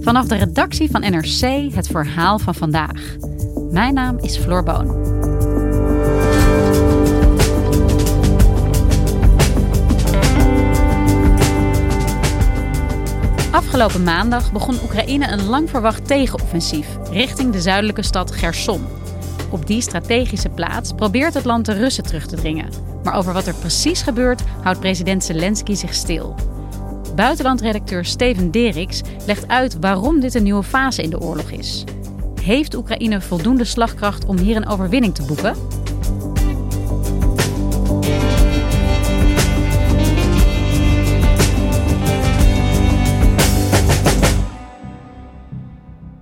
Vanaf de redactie van NRC het verhaal van vandaag. Mijn naam is Floor Boon. Afgelopen maandag begon Oekraïne een lang verwacht tegenoffensief richting de zuidelijke stad Gerson. Op die strategische plaats probeert het land de Russen terug te dringen. Maar over wat er precies gebeurt, houdt president Zelensky zich stil. Buitenlandredacteur Steven Deriks legt uit waarom dit een nieuwe fase in de oorlog is. Heeft Oekraïne voldoende slagkracht om hier een overwinning te boeken?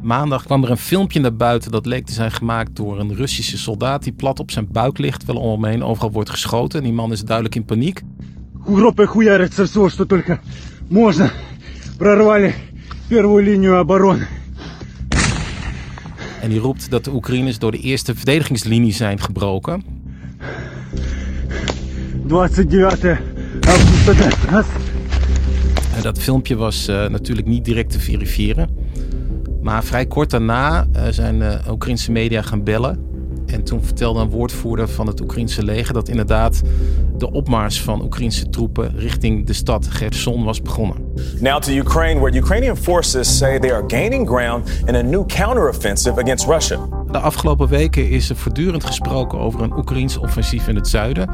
Maandag kwam er een filmpje naar buiten dat leek te zijn gemaakt door een Russische soldaat die plat op zijn buik ligt, wel om hem heen overal wordt geschoten. En die man is duidelijk in paniek. Группой хуярится все, что только можно. Прорвали первую линию обороны. En die roept dat de Oekraïners door de eerste verdedigingslinie zijn gebroken. 29 августа. Раз. En dat filmpje was eh, natuurlijk niet direct te verifiëren. Maar vrij kort daarna eh, zijn uh, Oekraïnse media gaan bellen. en toen vertelde een woordvoerder van het Oekraïnse leger dat inderdaad de opmars van Oekraïnse troepen richting de stad Gerson was begonnen. Now to Ukraine, where Ukrainian forces say they are gaining ground in a new counteroffensive against Russia. De afgelopen weken is er voortdurend gesproken over een Oekraïns offensief in het zuiden.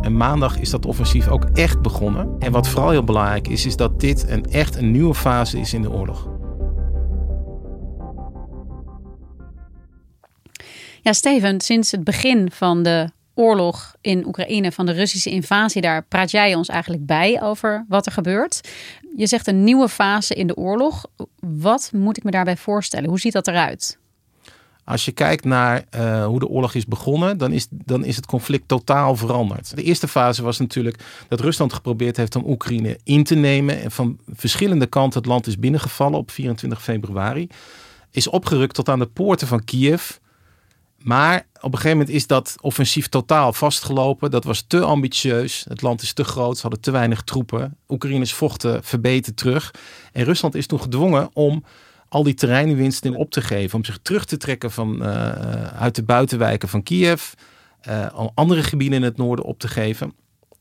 En maandag is dat offensief ook echt begonnen. En wat vooral heel belangrijk is, is dat dit een echt een nieuwe fase is in de oorlog. Ja, Steven, sinds het begin van de oorlog in Oekraïne, van de Russische invasie daar, praat jij ons eigenlijk bij over wat er gebeurt. Je zegt een nieuwe fase in de oorlog. Wat moet ik me daarbij voorstellen? Hoe ziet dat eruit? Als je kijkt naar uh, hoe de oorlog is begonnen, dan is, dan is het conflict totaal veranderd. De eerste fase was natuurlijk dat Rusland geprobeerd heeft om Oekraïne in te nemen. En van verschillende kanten het land is binnengevallen op 24 februari. Is opgerukt tot aan de poorten van Kiev. Maar op een gegeven moment is dat offensief totaal vastgelopen. Dat was te ambitieus. Het land is te groot. Ze hadden te weinig troepen. Oekraïners vochten verbeten terug. En Rusland is toen gedwongen om al die terreinwinsten op te geven. Om zich terug te trekken van, uh, uit de buitenwijken van Kiev. Uh, andere gebieden in het noorden op te geven.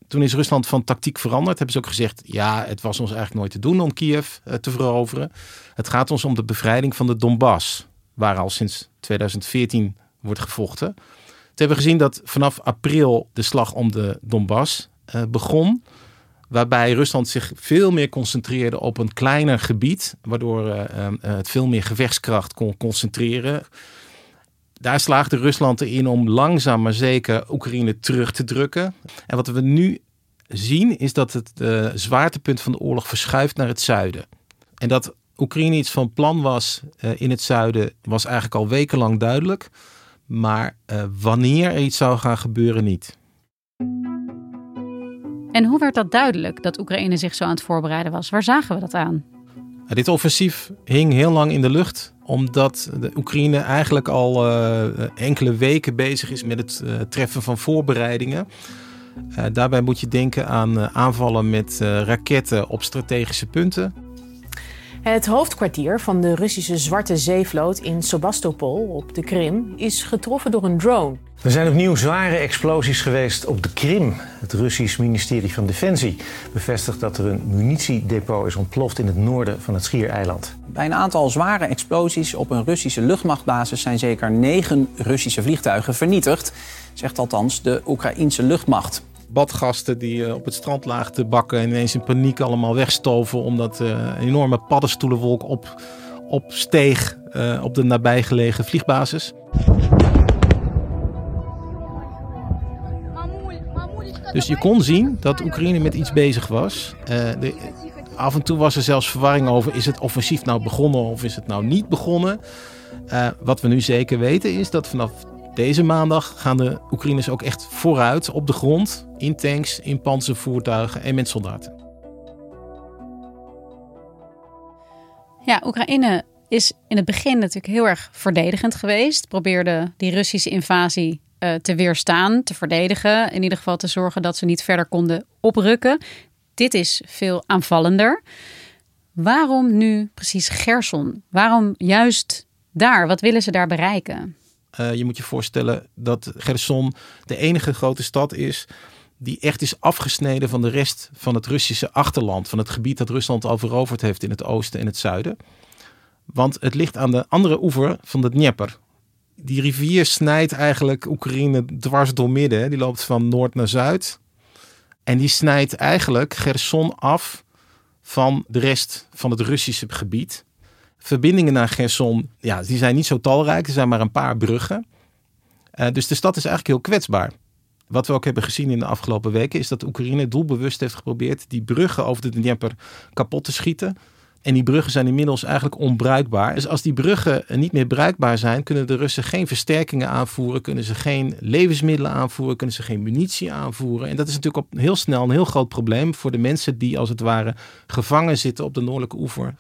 Toen is Rusland van tactiek veranderd. Hebben ze ook gezegd, ja, het was ons eigenlijk nooit te doen om Kiev uh, te veroveren. Het gaat ons om de bevrijding van de Donbass. Waar al sinds 2014 wordt gevochten. Toen hebben we gezien dat vanaf april de slag om de Donbass uh, begon. Waarbij Rusland zich veel meer concentreerde op een kleiner gebied. Waardoor uh, het veel meer gevechtskracht kon concentreren. Daar slaagde Rusland erin om langzaam maar zeker Oekraïne terug te drukken. En wat we nu zien is dat het zwaartepunt van de oorlog verschuift naar het zuiden. En dat Oekraïne iets van plan was in het zuiden was eigenlijk al wekenlang duidelijk. Maar uh, wanneer er iets zou gaan gebeuren, niet. En hoe werd dat duidelijk dat Oekraïne zich zo aan het voorbereiden was? Waar zagen we dat aan? Dit offensief hing heel lang in de lucht, omdat de Oekraïne eigenlijk al uh, enkele weken bezig is met het treffen van voorbereidingen. daarbij moet je denken aan aanvallen met raketten op strategische punten. Het hoofdkwartier van de Russische Zwarte Zeevloot in Sebastopol op de Krim is getroffen door een drone. Er zijn opnieuw zware explosies geweest op de Krim. Het Russisch ministerie van Defensie bevestigt dat er een munitiedepot is ontploft in het noorden van het Schiereiland. Bij een aantal zware explosies op een Russische luchtmachtbasis zijn zeker negen Russische vliegtuigen vernietigd, zegt althans de Oekraïense luchtmacht badgasten die uh, op het strand lagen te bakken en ineens in paniek allemaal wegstoven omdat uh, een enorme paddenstoelenwolk op, opsteeg uh, op de nabijgelegen vliegbasis. Dus je kon zien dat Oekraïne met iets bezig was. Af en toe was er zelfs verwarring over: is het offensief nou begonnen of is het nou niet begonnen? Wat we nu zeker weten is dat vanaf deze maandag gaan de Oekraïners ook echt vooruit op de grond. In tanks, in panzervoertuigen en met soldaten. Ja, Oekraïne is in het begin natuurlijk heel erg verdedigend geweest. Probeerde die Russische invasie uh, te weerstaan, te verdedigen. In ieder geval te zorgen dat ze niet verder konden oprukken. Dit is veel aanvallender. Waarom nu precies Gerson? Waarom juist daar? Wat willen ze daar bereiken? Uh, je moet je voorstellen dat Gerson de enige grote stad is die echt is afgesneden van de rest van het Russische achterland, van het gebied dat Rusland al veroverd heeft in het oosten en het zuiden. Want het ligt aan de andere oever van de Dnieper. Die rivier snijdt eigenlijk Oekraïne dwars door midden. Die loopt van noord naar zuid. En die snijdt eigenlijk Gerson af van de rest van het Russische gebied. Verbindingen naar Gerson, ja, die zijn niet zo talrijk. Er zijn maar een paar bruggen. Uh, dus de stad is eigenlijk heel kwetsbaar. Wat we ook hebben gezien in de afgelopen weken is dat Oekraïne doelbewust heeft geprobeerd die bruggen over de Dnieper kapot te schieten. En die bruggen zijn inmiddels eigenlijk onbruikbaar. Dus als die bruggen niet meer bruikbaar zijn, kunnen de Russen geen versterkingen aanvoeren, kunnen ze geen levensmiddelen aanvoeren, kunnen ze geen munitie aanvoeren. En dat is natuurlijk op heel snel een heel groot probleem voor de mensen die als het ware gevangen zitten op de noordelijke oever.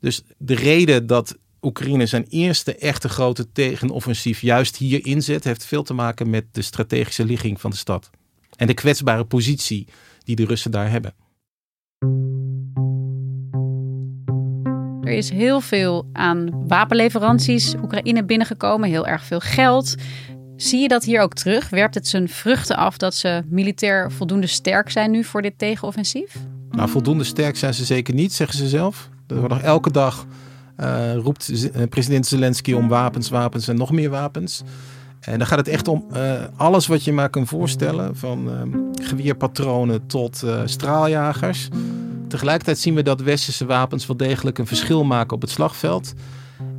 Dus de reden dat Oekraïne zijn eerste echte grote tegenoffensief juist hier inzet, heeft veel te maken met de strategische ligging van de stad. En de kwetsbare positie die de Russen daar hebben. Er is heel veel aan wapenleveranties Oekraïne binnengekomen, heel erg veel geld. Zie je dat hier ook terug? Werpt het zijn vruchten af dat ze militair voldoende sterk zijn nu voor dit tegenoffensief? Nou, voldoende sterk zijn ze zeker niet, zeggen ze zelf. Er wordt nog elke dag uh, roept eh, president Zelensky om wapens, wapens en nog meer wapens. En dan gaat het echt om uh, alles wat je maar kan voorstellen. Van uh, tot straaljagers. Tegelijkertijd zien we dat westerse wapens wel degelijk een verschil maken op het slagveld.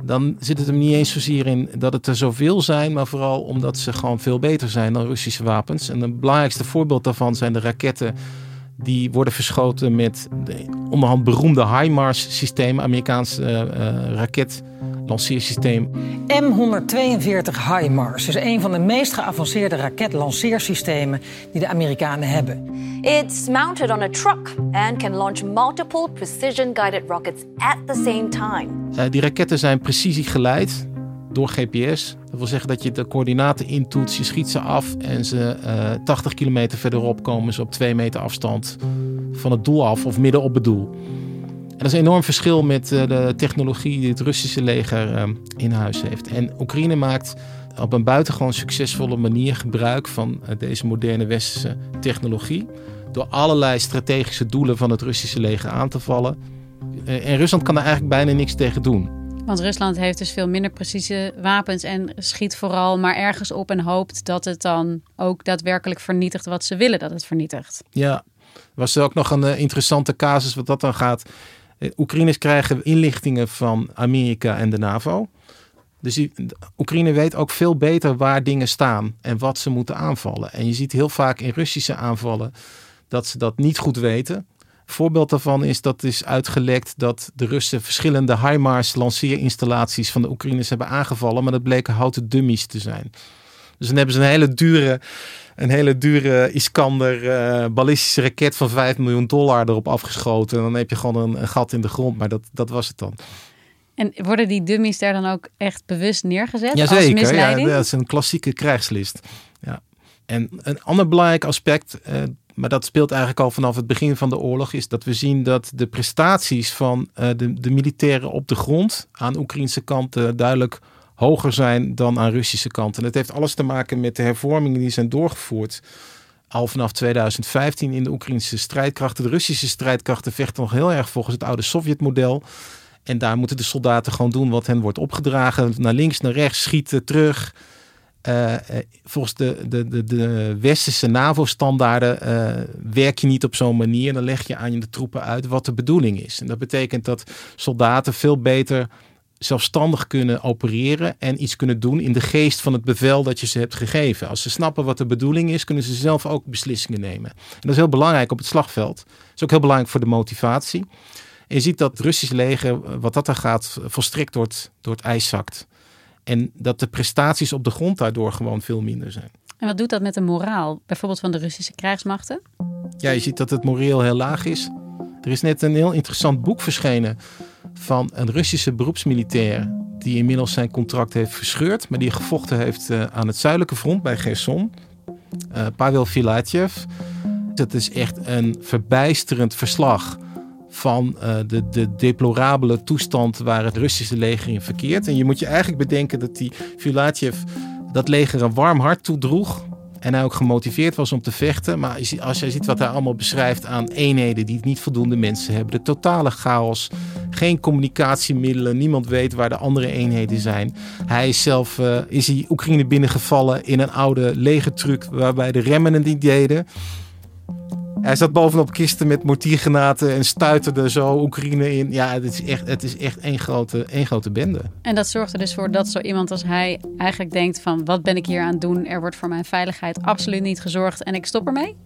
Dan zit het hem niet eens zozeer in dat het er zoveel zijn, maar vooral omdat ze gewoon veel beter zijn dan Russische wapens. En het belangrijkste voorbeeld daarvan zijn de raketten die worden verschoten met de onderhand beroemde HIMARS-systeem, Amerikaans uh, uh, raketlanceersysteem. M142 HIMARS is een van de meest geavanceerde raketlanceersystemen die de Amerikanen hebben. It's mounted on a truck and can launch multiple precision-guided rockets at the same time. Uh, die raketten zijn precisiegeleid door GPS. Dat wil zeggen dat je de coördinaten intoetst, je schiet ze af en ze uh, eh, 80 kilometer verderop komen ze op 2 meter afstand van het doel af of midden op het doel. En dat is een enorm verschil met uh, de technologie die het Russische leger uh, in huis heeft. En Oekraïne maakt op een buitengewoon succesvolle manier gebruik van deze moderne westerse technologie. Door allerlei strategische doelen van het Russische leger aan te vallen. en Rusland kan er eigenlijk bijna niks tegen doen. Want Rusland heeft dus veel minder precieze wapens en schiet vooral maar ergens op en hoopt dat het dan ook daadwerkelijk vernietigt wat ze willen dat het vernietigt. Ja, was er ook nog een uh, interessante casus wat dat dan gaat. Uh, Oekraïners krijgen inlichtingen van Amerika en de NAVO. Dus Oekraïne weet ook veel beter waar dingen staan en wat ze moeten aanvallen. En je ziet heel vaak in Russische aanvallen dat ze dat niet goed weten. Voorbeeld daarvan is dat is uitgelekt dat de Russen verschillende HIMARS lanceerinstallaties van de Oekraïners hebben aangevallen, maar dat bleken houten dummies te zijn. Dus dan hebben ze een hele dure, een hele dure Iskander uh, ballistische raket van 5 miljoen dollar erop afgeschoten. En dan heb je gewoon een, een, gat in de grond, maar dat, dat was het dan. En worden die dummies daar dan ook echt bewust neergezet Jazeker, als misleiding? Ja, dat is een klassieke krijgslist. Ja. En een ander belangrijk aspect, uh, maar dat speelt eigenlijk al vanaf het begin van de oorlog, is dat we zien dat de prestaties van uh, de, militairen op de grond aan de Oekraïnse kant duidelijk hoger zijn dan aan Russische kant. En dat heeft alles te maken met de hervormingen die zijn doorgevoerd al vanaf 2015 in de Oekraïnse strijdkrachten. De Russische strijdkrachten vechten nog heel erg volgens het oude Sovjetmodel. En daar moeten de soldaten gewoon doen wat hen wordt opgedragen. Naar links, naar rechts, schieten, terug. Uh, volgens de, de, de, de westerse NAVO-standaarden uh, werk je niet op zo'n manier. Dan leg je aan je de troepen uit wat de bedoeling is. En dat betekent dat soldaten veel beter zelfstandig kunnen opereren en iets kunnen doen in de geest van het bevel dat je ze hebt gegeven. Als ze snappen wat de bedoeling is, kunnen ze zelf ook beslissingen nemen. En dat is heel belangrijk op het slagveld. Dat is ook heel belangrijk voor de motivatie. En je ziet dat het Russische leger, wat dat er gaat, volstrekt door het, door het ijs zakt. En dat de prestaties op de grond daardoor gewoon veel minder zijn. En wat doet dat met de moraal, bijvoorbeeld van de Russische krijgsmachten? Ja, je ziet dat het moreel heel laag is. Er is net een heel interessant boek verschenen van een Russische beroepsmilitair die inmiddels zijn contract heeft verscheurd, maar die gevochten heeft uh, aan het zuidelijke front bij Gerson. Uh, Pavel Filatjev. Het is echt een verbijsterend verslag van uh, de, de deplorabele toestand waar het Russische leger in verkeert. En je moet je eigenlijk bedenken dat die Filatjev dat leger een warm hart toedroeg. En hij ook gemotiveerd was om te vechten. Maar als jij ziet wat hij allemaal beschrijft aan eenheden die niet voldoende mensen hebben. De totale chaos. Geen communicatiemiddelen. Niemand weet waar de andere eenheden zijn. Hij is zelf uh, is hij Oekraïne binnengevallen in een oude legertruck waarbij de remmen het niet deden. Hij zat bovenop kisten met mortiergranaten en stuiterde zo Oekraïne in. Ja, het is echt, het is echt één, grote, één grote bende. En dat zorgt er dus voor dat zo iemand als hij eigenlijk denkt van... wat ben ik hier aan het doen? Er wordt voor mijn veiligheid absoluut niet gezorgd en ik stop ermee?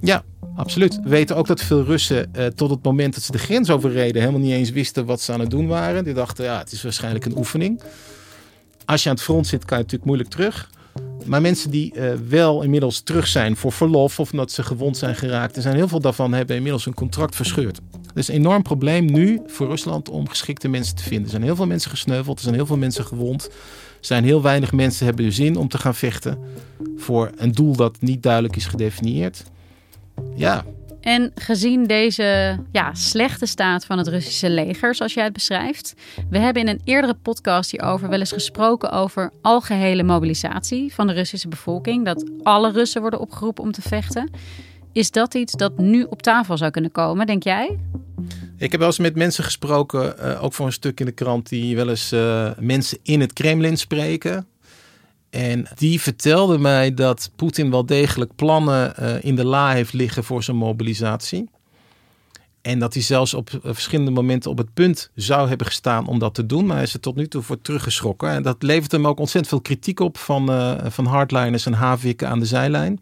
Ja, absoluut. We weten ook dat veel Russen eh, tot het moment dat ze de grens overreden... helemaal niet eens wisten wat ze aan het doen waren. Die dachten, ja, het is waarschijnlijk een oefening. Als je aan het front zit, kan je natuurlijk moeilijk terug. Maar mensen die uh, wel inmiddels terug zijn voor verlof of omdat ze gewond zijn geraakt, er zijn heel veel daarvan hebben inmiddels hun contract verscheurd. Het is een enorm probleem nu voor Rusland om geschikte mensen te vinden. Er zijn heel veel mensen gesneuveld, er zijn heel veel mensen gewond. Er zijn heel weinig mensen hebben zin om te gaan vechten voor een doel dat niet duidelijk is gedefinieerd. Ja, en gezien deze ja, slechte staat van het Russische leger, zoals jij het beschrijft. We hebben in een eerdere podcast hierover wel eens gesproken over algehele mobilisatie van de Russische bevolking. Dat alle Russen worden opgeroepen om te vechten. Is dat iets dat nu op tafel zou kunnen komen, denk jij? Ik heb wel eens met mensen gesproken, uh, ook voor een stuk in de krant, die wel eens uh, mensen in het Kremlin spreken. En die vertelde mij dat Poetin wel degelijk plannen uh, in de la heeft liggen voor zijn mobilisatie. En dat hij zelfs op uh, verschillende momenten op het punt zou hebben gestaan om dat te doen. Maar hij is er tot nu toe voor teruggeschrokken. En dat levert hem ook ontzettend veel kritiek op van, uh, van hardliners en haviken aan de zijlijn.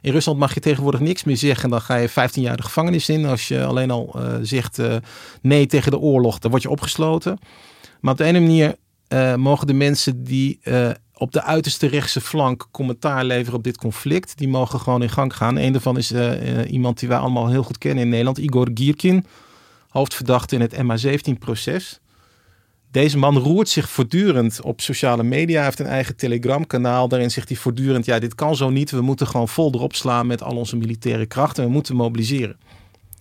In Rusland mag je tegenwoordig niks meer zeggen. Dan ga je 15 jaar de gevangenis in. Als je alleen al zegt nee tegen de oorlog, dan word je opgesloten. Maar op de ene manier mogen de mensen die op de uiterste rechtse flank commentaar leveren op dit conflict. Die mogen gewoon in gang gaan. Een daarvan is uh, iemand die wij allemaal heel goed kennen in Nederland, Igor Gierkin, hoofdverdachte in het MH17-proces. Deze man roert zich voortdurend op sociale media. Hij heeft een eigen Telegram-kanaal. Daarin zegt hij voortdurend: ja, dit kan zo niet. We moeten gewoon vol erop slaan met al onze militaire krachten. We moeten mobiliseren.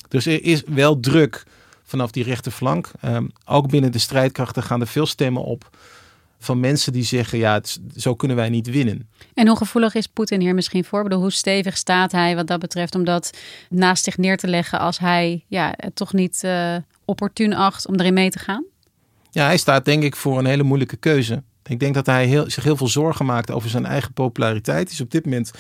Dus er is wel druk vanaf die rechterflank. Um, ook binnen de strijdkrachten gaan er veel stemmen op van mensen die zeggen, ja, het, zo kunnen wij niet winnen. En hoe gevoelig is Poetin hier misschien voor? Bedoel, hoe stevig staat hij wat dat betreft om dat naast zich neer te leggen als hij ja, het toch niet uh, opportun acht om erin mee te gaan? Ja, hij staat denk ik voor een hele moeilijke keuze. Ik denk dat hij heel, zich heel veel zorgen maakt over zijn eigen populariteit. Dus op dit moment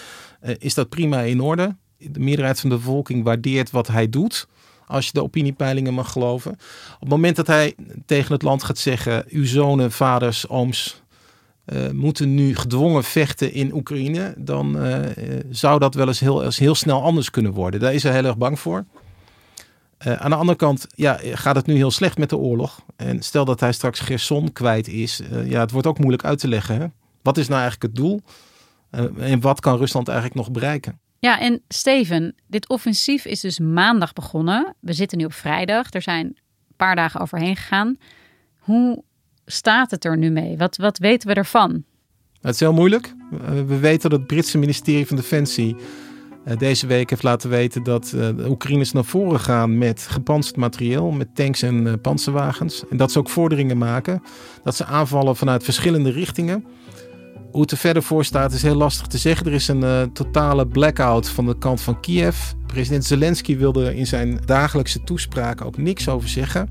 uh, is dat prima in orde. De meerderheid van de bevolking waardeert wat hij doet als je de opiniepeilingen mag geloven. Op het moment dat hij tegen het land gaat zeggen: uw zonen, vaders, ooms uh, moeten nu gedwongen vechten in Oekraïne, dan uh, zou dat wel eens heel, heel snel anders kunnen worden. Daar is hij heel erg bang voor. Uh, aan de andere kant ja, gaat het nu heel slecht met de oorlog. En stel dat hij straks Gerson kwijt is, ja, het wordt ook moeilijk uit te leggen. Hè? Wat is nou eigenlijk het doel? en wat kan Rusland eigenlijk nog bereiken? Ja, en Steven, dit offensief is dus maandag begonnen. We zitten nu op vrijdag. Er zijn een paar dagen overheen gegaan. Hoe staat het er nu mee? Wat, wat weten we ervan? Het is heel moeilijk. We weten dat het Britse ministerie van Defensie eh, deze week heeft laten weten dat eh, de Oekraïners naar voren gaan met gepantserd materieel, met tanks en uh, panzerwagens. En dat ze ook vorderingen maken. Dat ze aanvallen vanuit verschillende richtingen. Hoe het er verder voor staat is heel lastig te zeggen. Er is een uh, totale blackout van de kant van Kiev. President Zelensky wilde in zijn dagelijkse toespraak ook niks over zeggen.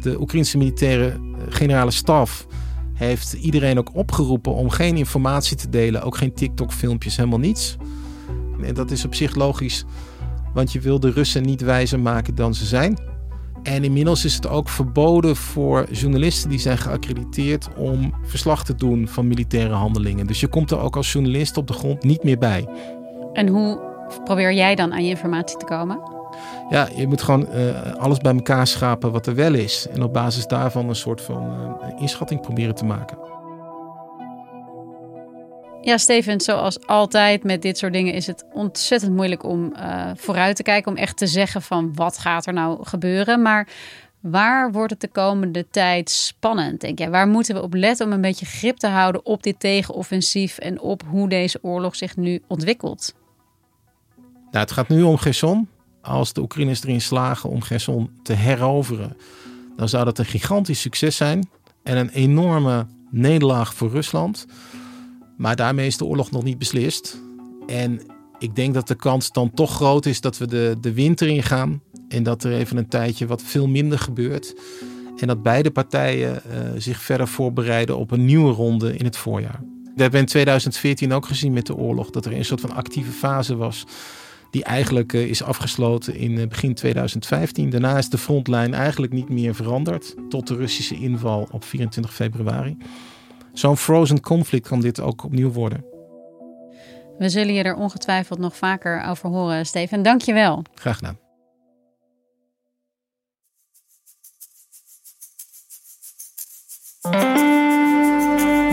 De Oekraïnse militaire eh, generale staf heeft iedereen ook opgeroepen om geen informatie te delen. Ook geen TikTok-filmpjes, helemaal niets. En dat is op zich logisch, want je wil de Russen niet wijzer maken dan ze zijn. En inmiddels is het ook verboden voor journalisten die zijn geaccrediteerd om verslag te doen van militaire handelingen. Dus je komt er ook als journalist op de grond niet meer bij. En hoe probeer jij dan aan je informatie te komen? Ja, je moet gewoon uh, alles bij elkaar schapen wat er wel is. En op basis daarvan een soort van uh, inschatting proberen te maken. Ja, Steven, zoals altijd met dit soort dingen is het ontzettend moeilijk om uh, vooruit te kijken. Om echt te zeggen van wat gaat er nou gebeuren. Maar waar wordt het de komende tijd spannend, denk jij? Waar moeten we op letten om een beetje grip te houden op dit tegenoffensief en op hoe deze oorlog zich nu ontwikkelt? Nou, het gaat nu om Gerson. Als de Oekraïners erin slagen om Gerson te heroveren, dan zou dat een gigantisch succes zijn en een enorme nederlaag voor Rusland. Maar daarmee is de oorlog nog niet beslist. En ik denk dat de kans dan toch groot is dat we de, de winter ingaan. En dat er even een tijdje wat veel minder gebeurt. En dat beide partijen uh, zich verder voorbereiden op een nieuwe ronde in het voorjaar. We hebben in 2014 ook gezien met de oorlog dat er een soort van actieve fase was. Die eigenlijk uh, is afgesloten in uh, begin 2015. Daarna is de frontlijn eigenlijk niet meer veranderd. Tot de Russische inval op 24 februari. Zo'n frozen conflict kan dit ook opnieuw worden. We zullen je er ongetwijfeld nog vaker over horen, Steven. Dank je wel. Graag gedaan.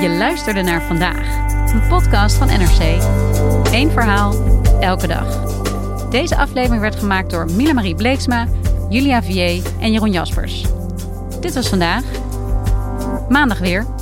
Je luisterde naar vandaag, een podcast van NRC. Eén verhaal, elke dag. Deze aflevering werd gemaakt door Mila Marie Bleeksma, Julia Vier en Jeroen Jaspers. Dit was vandaag. Maandag weer.